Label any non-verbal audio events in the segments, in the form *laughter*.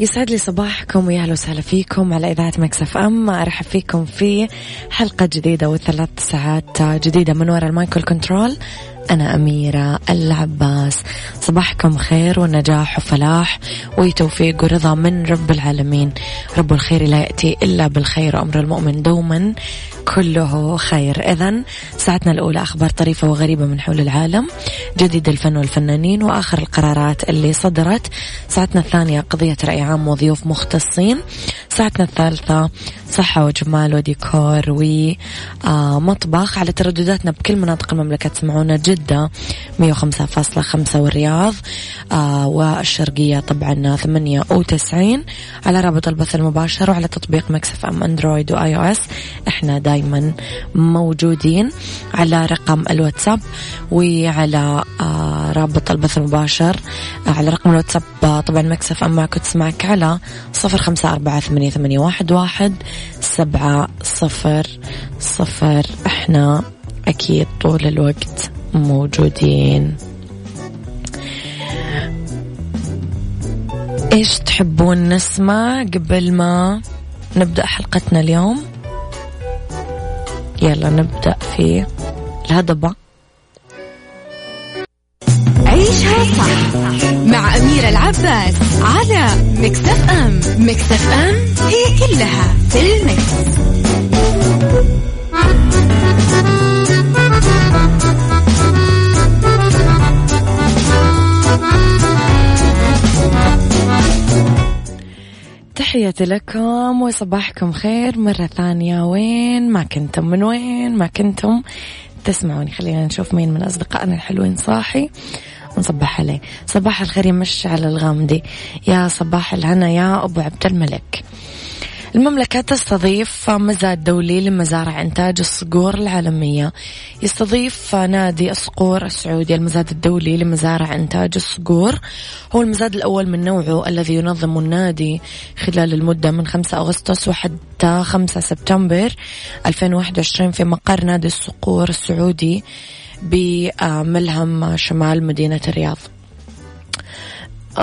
يسعد لي صباحكم ويا أهلا وسهلا فيكم على إذاعة Mix FM. أرحب فيكم في حلقة جديدة وثلاث ساعات جديدة من وراء المايكل كنترول أنا أميرة العباس. صباحكم خير ونجاح وفلاح وتوفيق ورضا من رب العالمين. رب الخير لا يأتي إلا بالخير وأمر المؤمن دوما. كله خير. إذا ساعتنا الأولى أخبار طريفة وغريبة من حول العالم جديد الفن والفنانين وآخر القرارات اللي صدرت. ساعتنا الثانية قضية رأي عام وضيوف مختصين. ساعتنا الثالثة صحة وجمال وديكور ومطبخ على تردداتنا بكل مناطق المملكة. تسمعونا جدة 105.5 والرياض آه والشرقية طبعا 98 على رابط البث المباشر وعلى تطبيق Mix FM Android و iOS إحنا دايما موجودين. على رقم الواتساب وعلى آه رابط البث المباشر آه على رقم الواتساب آه طبعا مكسف إم معك تسمعك على صفر خمسة أربعة ثمانية, واحد. سبعة صفر صفر. إحنا أكيد طول الوقت موجودين. إيش تحبون نسمع قبل ما نبدأ حلقتنا اليوم؟ يلا نبدأ في الهضبة. عيشها صح. مع أميرة العباس على مكتف أم. مكتف أم هي كلها في المكس. تحياتي لكم وصباحكم خير مرة ثانية. وين؟ ما كنتم. من وين؟ ما كنتم؟ تسمعوني. خلينا نشوف مين من أصدقائنا الحلوين صاحي. ونصبح عليه صباح الخير يا مشعل الغامدي. يا صباح الهنا يا أبو عبد الملك. المملكة تستضيف مزاد دولي لمزارع إنتاج الصقور العالمية. يستضيف نادي الصقور السعودي المزاد الدولي لمزارع إنتاج الصقور. هو المزاد الأول من نوعه الذي ينظم النادي خلال المدة من 5 أغسطس وحتى 5 سبتمبر 2021 في مقر نادي الصقور السعودي. بملهم شمال مدينة الرياض.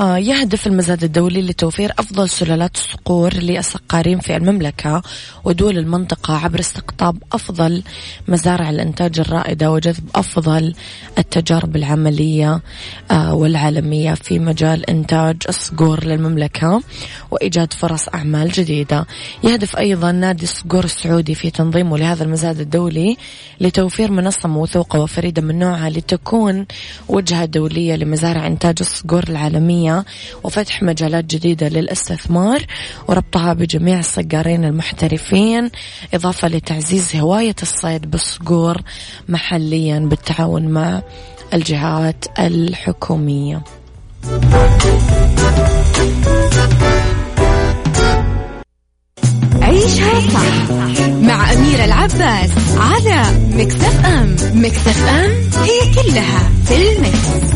يهدف المزاد الدولي لتوفير أفضل سلالات الصقور للسقارين في المملكة ودول المنطقة عبر استقطاب أفضل مزارع الإنتاج الرائدة وجذب أفضل التجارب العملية آه، والعالمية في مجال إنتاج الصقور للمملكة وإيجاد فرص أعمال جديدة. يهدف أيضا نادي الصقور السعودي في تنظيمه لهذا المزاد الدولي لتوفير منصة موثوقة وفريدة من نوعها لتكون وجهة دولية لمزارع إنتاج الصقور العالمية. الفنية وفتح مجالات جديدة للاستثمار وربطها بجميع الصقارين المحترفين إضافة لتعزيز هواية الصيد بالصقور محليا بالتعاون مع الجهات الحكومية. عيشها صح مع أميرة العباس على مكتف أم مكتف أم هي كلها في المكس.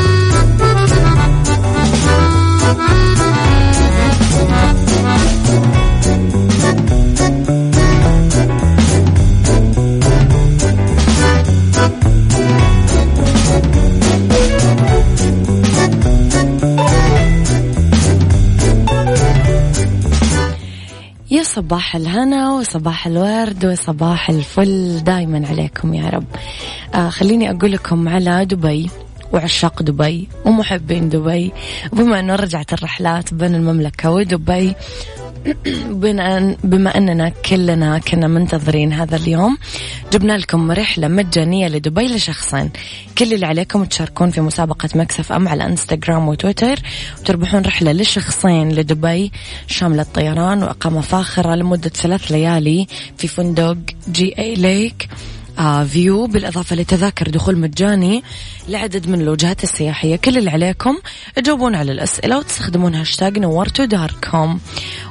صباح الهنا وصباح الورد وصباح الفل دايما عليكم يا رب. آه خليني أقول لكم على دبي وعشاق دبي ومحبين دبي. بما أنه رجعت الرحلات بين المملكة ودبي بما, بما أننا كلنا كنا منتظرين هذا اليوم جبنا لكم رحلة مجانية لدبي لشخصين. كل اللي عليكم تشاركون في مسابقة مكسف أم على إنستغرام وتويتر وتربحون رحلة لشخصين لدبي شاملة طيران وإقامة فاخرة لمدة ثلاث ليالي في فندق JA Lake. View بالإضافة لتذاكر دخول مجاني لعدد من الوجهات السياحية. كل اللي عليكم تجاوبون على الأسئلة وتستخدمون هاشتاج نورتوا داركم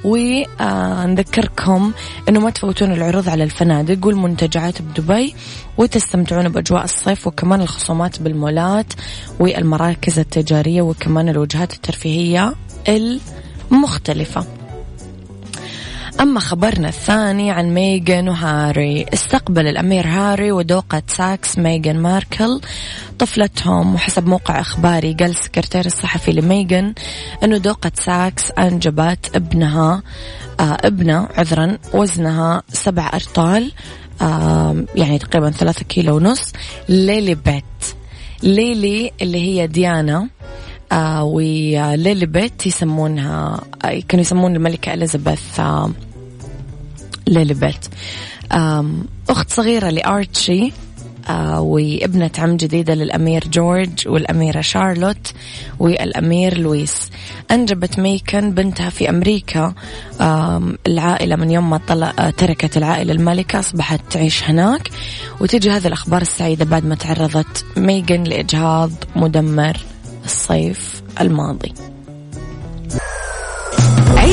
ونذكركم أنه ما تفوتون العروض على الفنادق والمنتجعات بدبي وتستمتعون بأجواء الصيف وكمان الخصومات بالمولات والمراكز التجارية وكمان الوجهات الترفيهية المختلفة. أما خبرنا الثاني عن ميغان وهاري. استقبل الأمير هاري ودوقة ساسكس ميغان ماركل طفلتهم وحسب موقع إخباري قال السكرتير الصحفي لميغان أنه دوقة ساسكس أنجبت ابنها آه ابنة عذرا وزنها سبع أرطال آه يعني تقريبا ثلاثة كيلو ونص. ليلي بيت. ليلي اللي هي ديانا آه وليلي بيت يسمونها آه كانوا يسمون الملكة إليزابيث آه ليليبت أخت صغيرة لأرتشي وابنة عم جديدة للأمير جورج والأميرة شارلوت والأمير لويس. أنجبت ميكن بنتها في أمريكا العائلة من يوم ما طلع تركت العائلة المالكة أصبحت تعيش هناك. وتجي هذه الأخبار السعيدة بعد ما تعرضت ميغن لإجهاض مدمر الصيف الماضي.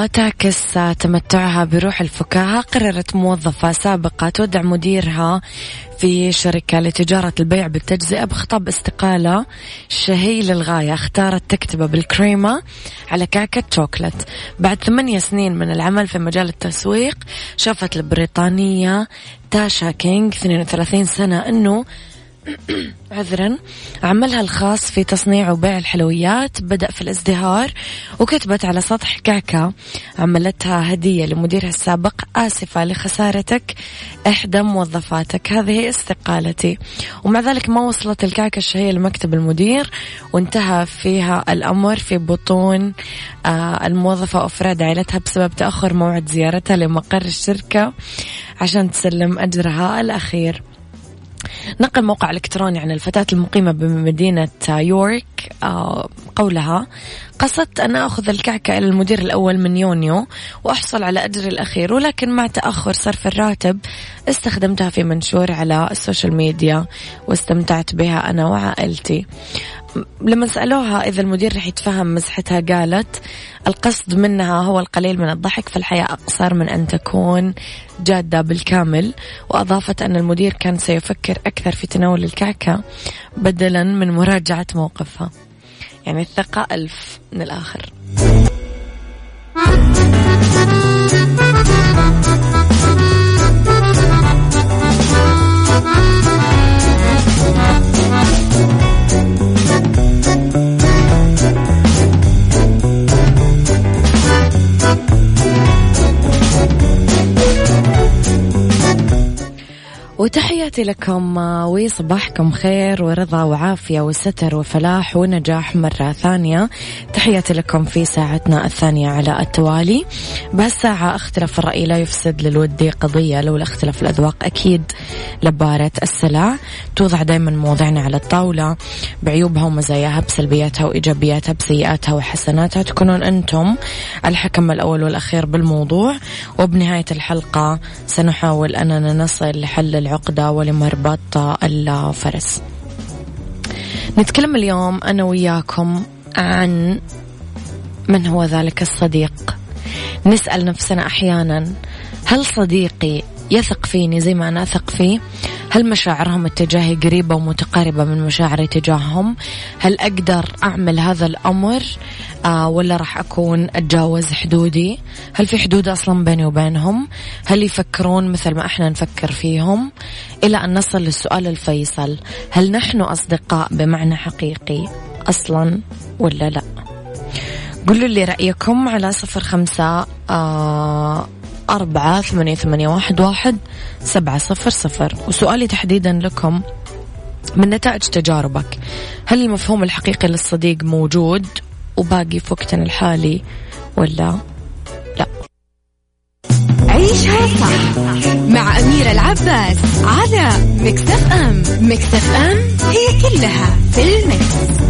خطوة تعكس تمتعها بروح الفكاهة قررت موظفة سابقة تودع مديرها في شركة لتجارة البيع بالتجزئة بخطاب استقالة شهي للغاية اختارت تكتبه بالكريمة على كعكة شوكلت. بعد ثمانية سنين من العمل في مجال التسويق شافت البريطانية تاشا كينج 32 سنة أنه *clears throat* عذرا. عملها الخاص في تصنيع وبيع الحلويات بدأ في الازدهار وكتبت على سطح كعكة. عملتها هدية لمديرها السابق آسفة لخسارتك إحدى موظفاتك. هذه استقالتي. ومع ذلك ما وصلت الكعكة الشهية لمكتب المدير وانتهى فيها الأمر في بطون آه، الموظفة وأفراد عائلتها بسبب تأخر موعد زيارتها لمقر الشركة عشان تسلم أجرها الأخير. نقل موقع إلكتروني عن الفتاة المقيمة بمدينة يورك آه، قولها. قصدت أن أخذ الكعكة إلى المدير الأول من يونيو وأحصل على أجري الأخير ولكن مع تأخر صرف الراتب استخدمتها في منشور على ال social media واستمتعت بها أنا وعائلتي. لما سألوها إذا المدير رح يتفهم مزحتها قالت القصد منها هو القليل من الضحك فالحياة أقصر من أن تكون جادة بالكامل. وأضافت أن المدير كان سيفكر أكثر في تناول الكعكة بدلا من مراجعة موقفها. يعني الثقة ألف من الآخر. وتحياتي لكم وصباحكم خير ورضا وعافية وستر وفلاح ونجاح مرة ثانية. تحياتي لكم في ساعتنا الثانية على التوالي. بهالساعة اختلاف الرأي لا يفسد للودي قضية لولا اختلاف الأذواق أكيد لبارة السلع. توضع دائما مواضعنا على الطاولة. بعيوبها ومزاياها بسلبياتها وإيجابياتها بسيئاتها وحسناتها تكونون أنتم الحكم الأول والأخير بالموضوع. وبنهاية الحلقة سنحاول أننا نصل لحل العقدة ولمربط الفرس. نتكلم اليوم أنا وياكم عن من هو ذلك الصديق. نسأل نفسنا أحيانا هل صديقي يثق فيني زي ما أنا أثق فيه؟ هل مشاعرهم اتجاهي قريبة ومتقاربة من مشاعري تجاههم؟ هل أقدر أعمل هذا الأمر آه ولا راح أكون أتجاوز حدودي؟ هل في حدود أصلا بيني وبينهم؟ هل يفكرون مثل ما إحنا نفكر فيهم؟ إلى أن نصل للسؤال الفيصل هل نحن أصدقاء بمعنى حقيقي أصلا ولا لا؟ قولوا لي رأيكم على صفر خمسة آه أربعة ثمانية, ثمانية واحد, واحد سبعة صفر صفر. وسؤالي تحديدا لكم من نتائج تجاربك هل المفهوم الحقيقي للصديق موجود وباقي في وقتنا الحالي ولا لا؟ عيشها صح مع أميرة العباس على مكتف أم. مكتف أم هي كلها في المكس.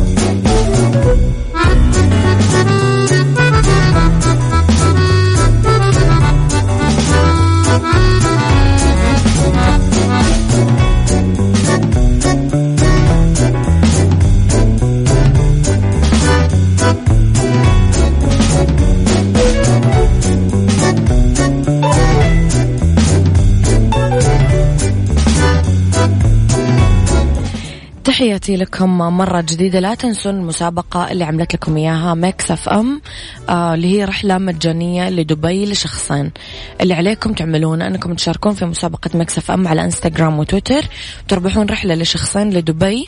تحياتي لكم مرة جديدة. لا تنسون المسابقة اللي عملت لكم إياها Mix FM آه اللي هي رحلة مجانية لدبي لشخصين. اللي عليكم تعملون أنكم تشاركون في مسابقة Mix FM على انستغرام وتويتر. تربحون رحلة لشخصين لدبي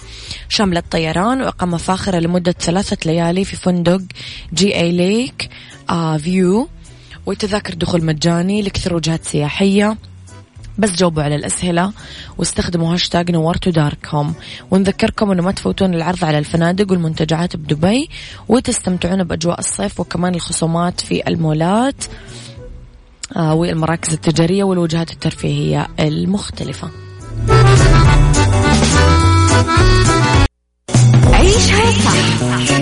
شاملة طيران وإقامة فاخرة لمدة ثلاثة ليالي في فندق JA Lake آه View وتذاكر دخول مجاني لكثر وجهات سياحية. بس جاوبوا على الأسئلة واستخدموا هاشتاج نورتو داركم ونذكركم أنه ما تفوتون العرض على الفنادق والمنتجعات بدبي وتستمتعون بأجواء الصيف وكمان الخصومات في المولات آه والمراكز التجارية والوجهات الترفيهية المختلفة. عيشها صح.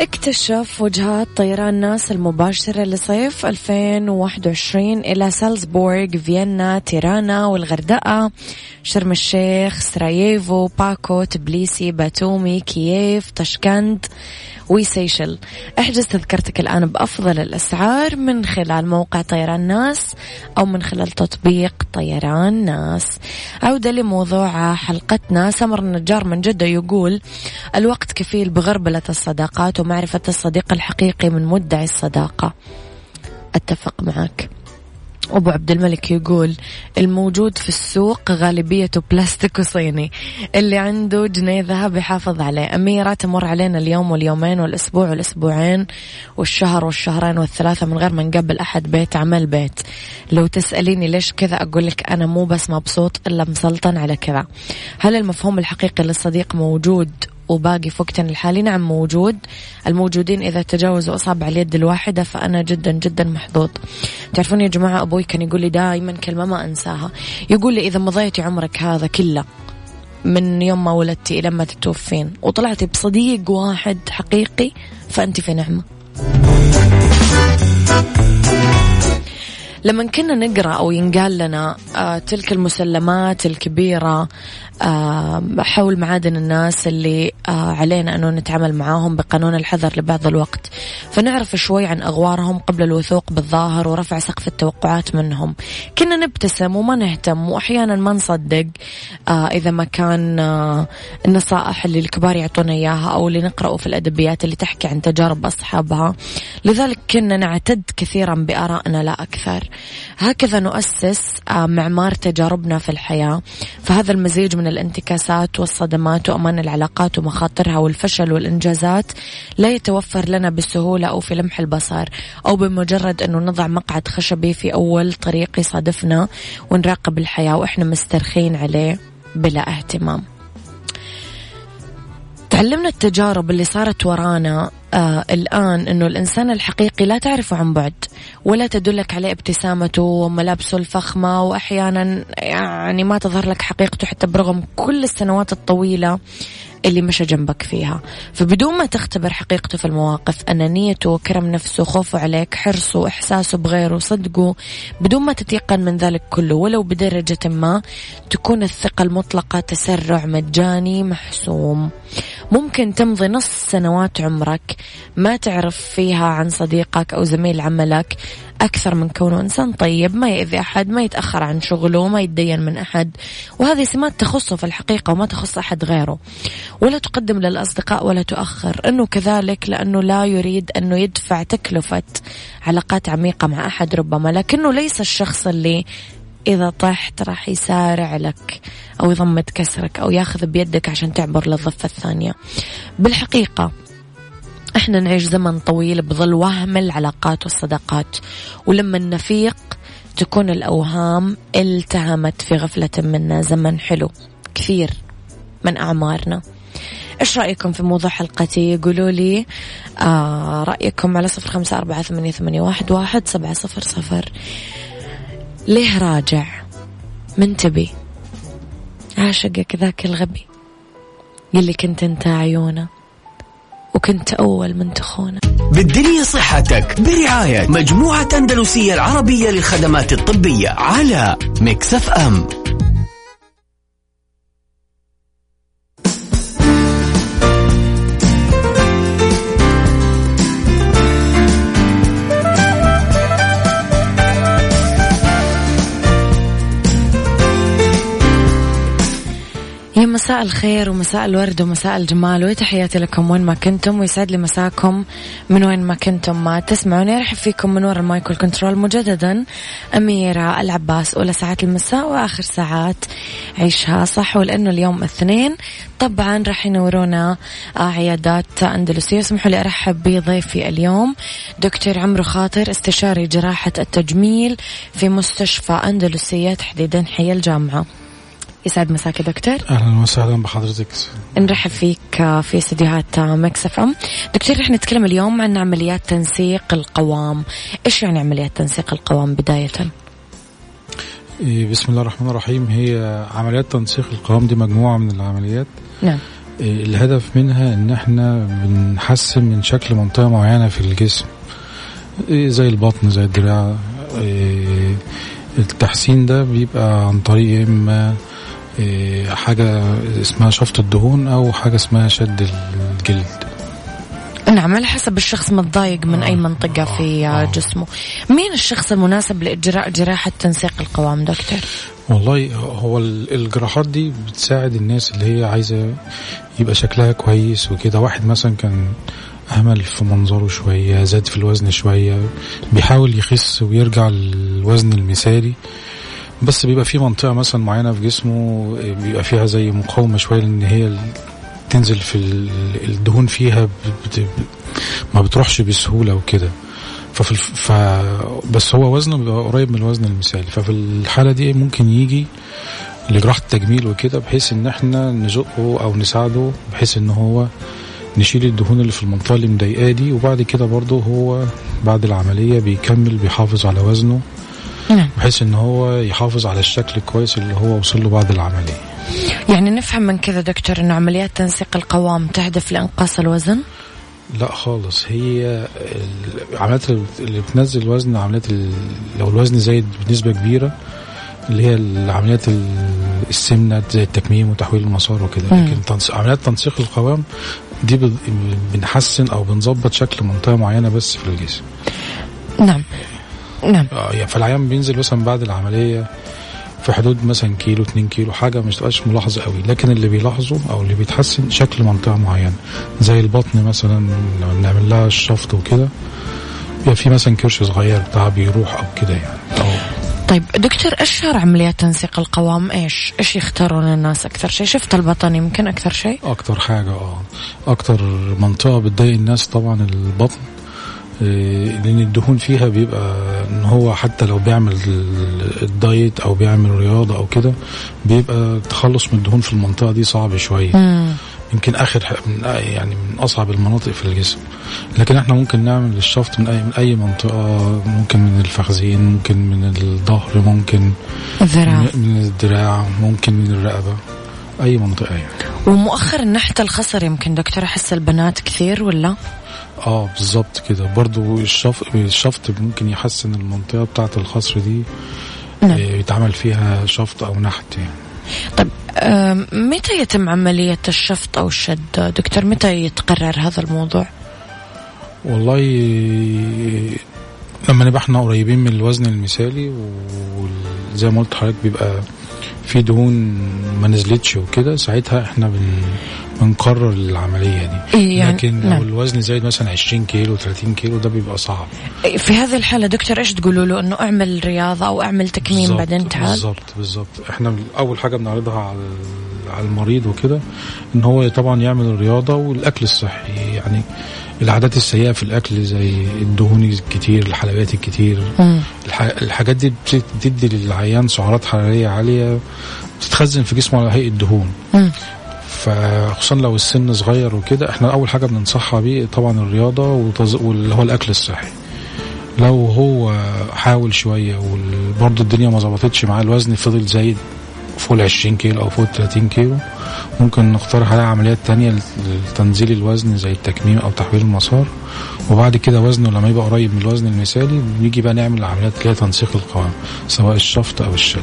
اكتشف وجهات طيران ناس المباشرة لصيف 2021 إلى سالزبورغ فيينا تيرانا والغردقة. شرم الشيخ سراييفو باكو تبليسي باتومي كييف طشقند وسيشل احجز تذكرتك الآن بأفضل الأسعار من خلال موقع طيران ناس أو من خلال تطبيق طيران ناس. عودة لموضوع حلقتنا. سمر النجار من جدة يقول الوقت كفيل بغربلة الصداقات ومعرفة الصديق الحقيقي من مدعي الصداقة. أتفق معك. أبو عبد الملك يقول الموجود في السوق غالبيته بلاستيك وصيني. اللي عنده جنيه ذهب يحافظ عليه. أميرة تمر علينا اليوم واليومين والأسبوع والأسبوعين والشهر والشهرين والثلاثة من غير ما نقبل أحد بيت عمل بيت. لو تسأليني ليش كذا أقول لك أنا مو بس مبسوط إلا مسلطن على كذا. هل المفهوم الحقيقي للصديق موجود وباقي في وقتنا الحالي. نعم موجود. الموجودين إذا تجاوزوا أصابع اليد الواحدة فأنا جدا جدا محظوظ. تعرفون يا جماعة أبوي كان يقول لي دائما كلمة ما أنساها. يقول لي إذا مضيتي عمرك هذا كله من يوم ما ولدتي إلى ما تتوفين وطلعتي بصديق واحد حقيقي فأنت في نعمة. لما كنا نقرأ أو ينقال لنا آه تلك المسلمات الكبيرة حول معادن الناس اللي علينا أنه نتعامل معاهم بقانون الحذر لبعض الوقت. فنعرف شوي عن أغوارهم قبل الوثوق بالظاهر ورفع سقف التوقعات منهم. كنا نبتسم وما نهتم وأحيانا ما نصدق إذا ما كان النصائح اللي الكبار يعطونا إياها أو اللي نقرأه في الأدبيات اللي تحكي عن تجارب أصحابها. لذلك كنا نعتد كثيرا بآرائنا لا أكثر. هكذا نؤسس معمار تجاربنا في الحياة. فهذا المزيج من الانتكاسات والصدمات وأمان العلاقات ومخاطرها والفشل والإنجازات لا يتوفر لنا بسهولة أو في لمح البصر أو بمجرد أنه نضع مقعد خشبي في أول طريق يصادفنا ونراقب الحياة وإحنا مسترخين عليه بلا اهتمام. تعلمنا التجارب اللي صارت ورانا آه الآن أنه الإنسان الحقيقي لا تعرفه عن بعد ولا تدلك عليه ابتسامته وملابسه الفخمة وأحيانا يعني ما تظهر لك حقيقته حتى برغم كل السنوات الطويلة اللي مشى جنبك فيها. فبدون ما تختبر حقيقته في المواقف أنانيته كرم نفسه خوفه عليك حرصه إحساسه بغيره صدقه بدون ما تتيقن من ذلك كله ولو بدرجة ما تكون الثقة المطلقة تسرع مجاني محسوم. ممكن تمضي نص سنوات عمرك ما تعرف فيها عن صديقك أو زميل عملك أكثر من كونه إنسان طيب ما يأذي أحد ما يتأخر عن شغله ما يتدين من أحد. وهذه سمات تخصه في الحقيقة وما تخص أحد غيره. ولا تقدم للأصدقاء ولا تؤخر. أنه كذلك لأنه لا يريد أنه يدفع تكلفة علاقات عميقة مع أحد ربما لكنه ليس الشخص اللي إذا طحت راح يسارع لك أو يضمد كسرك أو ياخذ بيدك عشان تعبر للضفة الثانية. بالحقيقة إحنا نعيش زمن طويل بظل وهم العلاقات والصداقات ولما نفيق تكون الأوهام التهمت في غفلة منا زمن حلو كثير من أعمارنا. إيش رأيكم في موضوع حلقتي؟ قولوا لي آه رأيكم على صفر خمسة أربعة ثمانية, ثمانية واحد, واحد سبعة صفر صفر. ليه راجع؟ من تبي؟ عاشقك ذاك الغبي. يلي كنت انت عيونه وكنت أول من تخونه. بالدنيا صحتك برعاية مجموعة أندلسية العربية للخدمات الطبية على مكسف أم. يا مساء الخير ومساء الورد ومساء الجمال. وتحياتي لكم وين ما كنتم ويسعد لي مساكم من وين ما كنتم ما تسمعوني. ارحب فيكم من وراء المايك كنترول مجددا أميرة العباس. أولى ساعات المساء وآخر ساعات عيشها صح ولأنه اليوم اثنين. طبعا راح ينورونا عيادات أندلسية. اسمحوا لي أرحب بضيفي اليوم دكتور عمرو خاطر استشاري جراحة التجميل في مستشفى أندلسية تحديدا حي الجامعة. يسعد مساك دكتور. أهلا وسهلا بحضرتك. نرحب فيك في استديوهات Mix FM. دكتور رح نتكلم اليوم عن عمليات تنسيق القوام. إيش يعني عمليات تنسيق القوام بداية؟ بسم الله الرحمن الرحيم. هي عمليات تنسيق القوام دي مجموعة من العمليات. نعم. الهدف منها إن إحنا بنحسن من شكل منطقة معينة في الجسم. زي البطن زي الدراع. التحسين ده بيبقى عن طريق إما حاجة اسمها شفط الدهون أو حاجة اسمها شد الجلد نعم على حسب الشخص متضايق من آه. أي منطقة آه. في آه. جسمه مين الشخص المناسب لإجراء جراحة تنسيق القوام دكتور؟ والله هو الجراحات دي بتساعد الناس اللي هي عايزة يبقى شكلها كويس وكده واحد مثلا كان أهمل في منظره شوية زاد في الوزن شوية بيحاول يخس ويرجع للوزن المثالي بس بيبقى في منطقة مثلا معينة في جسمه بيبقى فيها زي مقاومة شوية لأن هي تنزل في الدهون فيها. ما بتروحش بسهولة وكده ففي ف بس هو وزنه بيبقى قريب من الوزن المثالي ففي الحالة دي ممكن يجي لجراحة التجميل وكده بحيث إن إحنا نزقه أو نساعده بحيث إن هو نشيل الدهون اللي في المنطقة اللي مضايقاه دي وبعد كده برضه هو بعد العملية بيكمل بيحافظ على وزنه. بحيث إن هو يحافظ على الشكل الكويس اللي هو وصل له بعد العملية. يعني نفهم من كذا دكتور إنه عمليات تنسيق القوام تهدف لإنقاص الوزن؟ لا خالص هي العمليات اللي بتنزل الوزن عمليات لو الوزن زايد بنسبة كبيرة اللي هي العمليات السمنة زي التكميم وتحويل المسار وكده. لكن عمليات تنسيق القوام دي بنحسن أو بنظبط شكل منطقة معينة بس في الجسم. نعم. نعم. يعني فالعيان بينزل مثلا بعد العملية في حدود مثلا كيلو 2 كيلو حاجة مش تبقاش ملاحظة قوي. لكن اللي بيلاحظه أو اللي بيتحسن شكل منطقة معينة. زي البطن مثلا لما بنعمل لها الشفط وكده بيبقى في مثلا كرش صغير بتاع بيروح أو كده يعني. أو طيب دكتور اشهر عمليات تنسيق القوام؟ إيش؟ إيش يختارون الناس؟ أكثر شيء؟ شفت البطن يمكن أكثر شيء؟ أكثر حاجة آه. أكثر منطقة بتضايق الناس طبعا البطن. لأن الدهون فيها بيبقى إن هو حتى لو بيعمل ال diet أو بيعمل رياضة أو كده بيبقى التخلص من الدهون في المنطقة دي صعب شوية. يمكن آخر من يعني من أصعب المناطق في الجسم. لكن إحنا ممكن نعمل الشفط من اي من أي منطقة ممكن من الفخذين ممكن من الظهر ممكن الذراع. من الذراع ممكن من الرقبة أي منطقة يعني. ومؤخرا نحت الخصر يمكن دكتور احس البنات كثير ولا؟ آه بالظبط كده. برضو الشف... الشفط ممكن يحسن المنطقة بتاعة الخصر دي نعم. آه، يتعمل فيها شفط أو نحت يعني. طيب آم، متى يتم عملية الشفط أو الشد؟ دكتور متى يتقرر هذا الموضوع؟ والله لما نبقى إحنا قريبين من الوزن المثالي وزي ما قلت حضرتك بيبقى في دهون ما نزلتش وكده ساعتها إحنا بن بنقرر العملية دي. إيه يعني- لكن لو نعم. الوزن زايد مثلا 20 كيلو 30 كيلو ده بيبقى صعب. في هذه الحالة دكتور إيش تقولوا له؟ إنه أعمل رياضة أو أعمل تكميم بعدين تعال؟ بالظبط بالظبط. إحنا أول حاجة بنعرضها على على المريض وكده إن هو طبعا يعمل الرياضة والأكل الصحي. يعني العادات السيئة في الأكل زي الدهون الكتير الحلويات الكتير. مم. الح... الحاجات دي بت- بتدي للعيان سعرات حرارية عالية بتتخزن في جسمه على هيئة دهون. مم. فخصوصا لو السن صغير وكده إحنا أول حاجة بننصحها بيه طبعا الرياضة. واللي هو الأكل الصحي لو هو حاول شوية وبرضه الدنيا ما ظبطتش معاه الوزن فضل زايد فوق ال 20 كيلو أو فوق ال 30 كيلو ممكن نقترح عليه عمليات تانية لتنزيل الوزن زي التكميم أو تحويل المسار وبعد كده وزنه لما يبقى قريب من الوزن المثالي بنيجي بقى نعمل عمليات اللي هي تنسيق القوام سواء الشفط أو الشد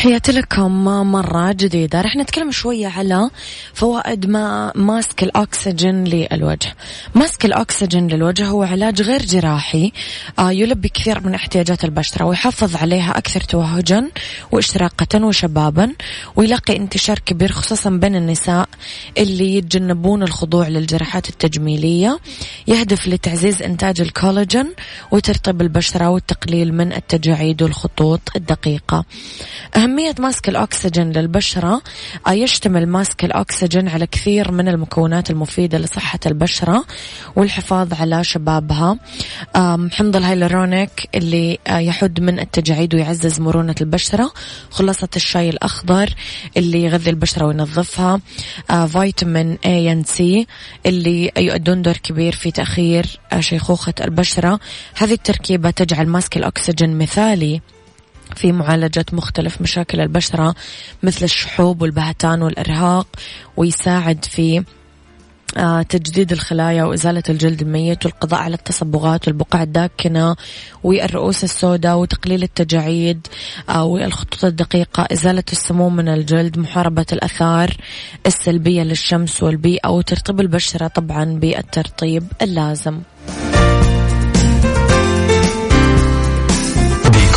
تحياتي لكم. مرة جديدة. رح نتكلم شوية على فوائد ما ماسك الأكسجين للوجه. ماسك الأكسجين للوجه هو علاج غير جراحي آه، يلبي كثير من احتياجات البشرة ويحافظ عليها أكثر توهجا واشتراقة وشبابا ويلاقي انتشار كبير خصوصا بين النساء اللي يتجنبون الخضوع للجراحات التجميلية. يهدف لتعزيز إنتاج الكولاجين وترطيب البشرة والتقليل من التجاعيد والخطوط الدقيقة. أهمية ماسك الأكسجين للبشرة. آه، يشتمل ماسك الأكسجين على كثير من المكونات المفيدة لصحة البشرة والحفاظ على شبابها. حمض الهيلورونيك اللي آه، يحد من التجاعيد ويعزز مرونة البشرة. خلاصة الشاي الأخضر اللي يغذي البشرة وينظفها. آه، فيتامين A and C اللي يؤدون دور كبير في تأخير شيخوخة البشرة. هذه التركيبة تجعل ماسك الأكسجين مثالي. في معالجة مختلف مشاكل البشرة مثل الشحوب والبهتان والإرهاق ويساعد في آه، تجديد الخلايا وإزالة الجلد الميت والقضاء على التصبغات والبقع الداكنة والرؤوس السوداء وتقليل التجاعيد آه، والخطوط الدقيقة إزالة السموم من الجلد محاربة الأثار السلبية للشمس والبيئة وترطيب البشرة طبعا بالترطيب اللازم.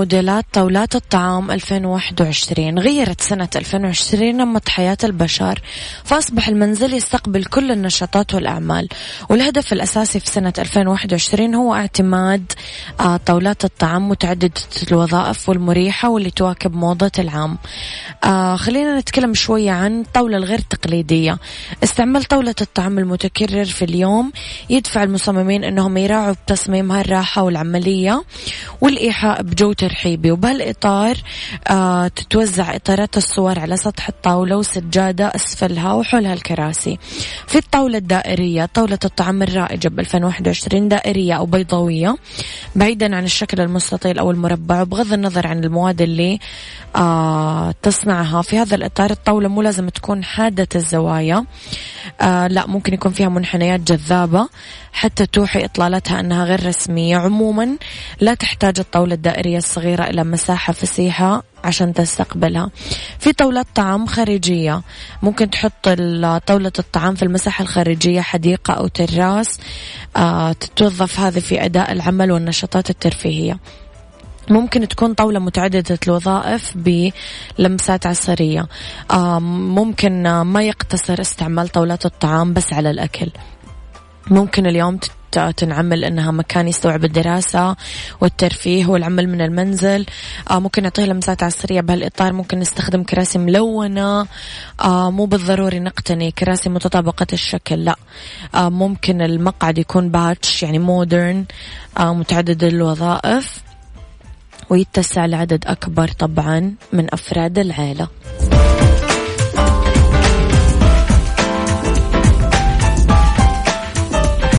موديلات طاولات الطعام 2021 غيرت سنة 2020 نمط حياة البشر فأصبح المنزل يستقبل كل النشاطات والأعمال. والهدف الأساسي في سنة 2021 هو اعتماد آه، طاولات الطعام متعددة الوظائف والمريحة واللي تواكب موضة العام. آه، خلينا نتكلم شوية عن الطاولة الغير تقليدية. استعمال طاولة الطعام المتكرر في اليوم يدفع المصممين أنهم يراعوا بتصميمها الراحة والعملية والإيحاء بجو ترحيبي وبهالإطار آه تتوزع إطارات الصور على سطح الطاولة وسجادة أسفلها وحولها الكراسي. في الطاولة الدائرية طاولة الطعام الرائجة ب 2021 دائرية أو بيضاوية بعيدا عن الشكل المستطيل أو المربع وبغض النظر عن المواد اللي آه تصنعها. في هذا الإطار الطاولة مو لازم تكون حادة الزوايا. آه لا ممكن يكون فيها منحنيات جذابة. حتى توحي إطلالتها أنها غير رسمية. عموما لا تحتاج الطاولة الدائرية الصغيرة إلى مساحة فسيحة عشان تستقبلها. في طاولة طعام خارجية. ممكن تحط طاولة الطعام في المساحة الخارجية حديقة أو تراس. آه تتوظف هذه في أداء العمل والنشاطات الترفيهية. ممكن تكون طاولة متعددة الوظائف بلمسات عصرية. ممكن ما يقتصر استعمال طاولات الطعام بس على الأكل. ممكن اليوم تنعمل إنها مكان يستوعب الدراسة والترفيه والعمل من المنزل. آه ممكن نعطيها لمسات عصرية بهالإطار. ممكن نستخدم كراسي ملونة. آه مو بالضروري نقتني كراسي متطابقة الشكل لا. آه ممكن المقعد يكون باتش يعني مودرن متعدد الوظائف ويتسع لعدد أكبر طبعا من أفراد العائلة.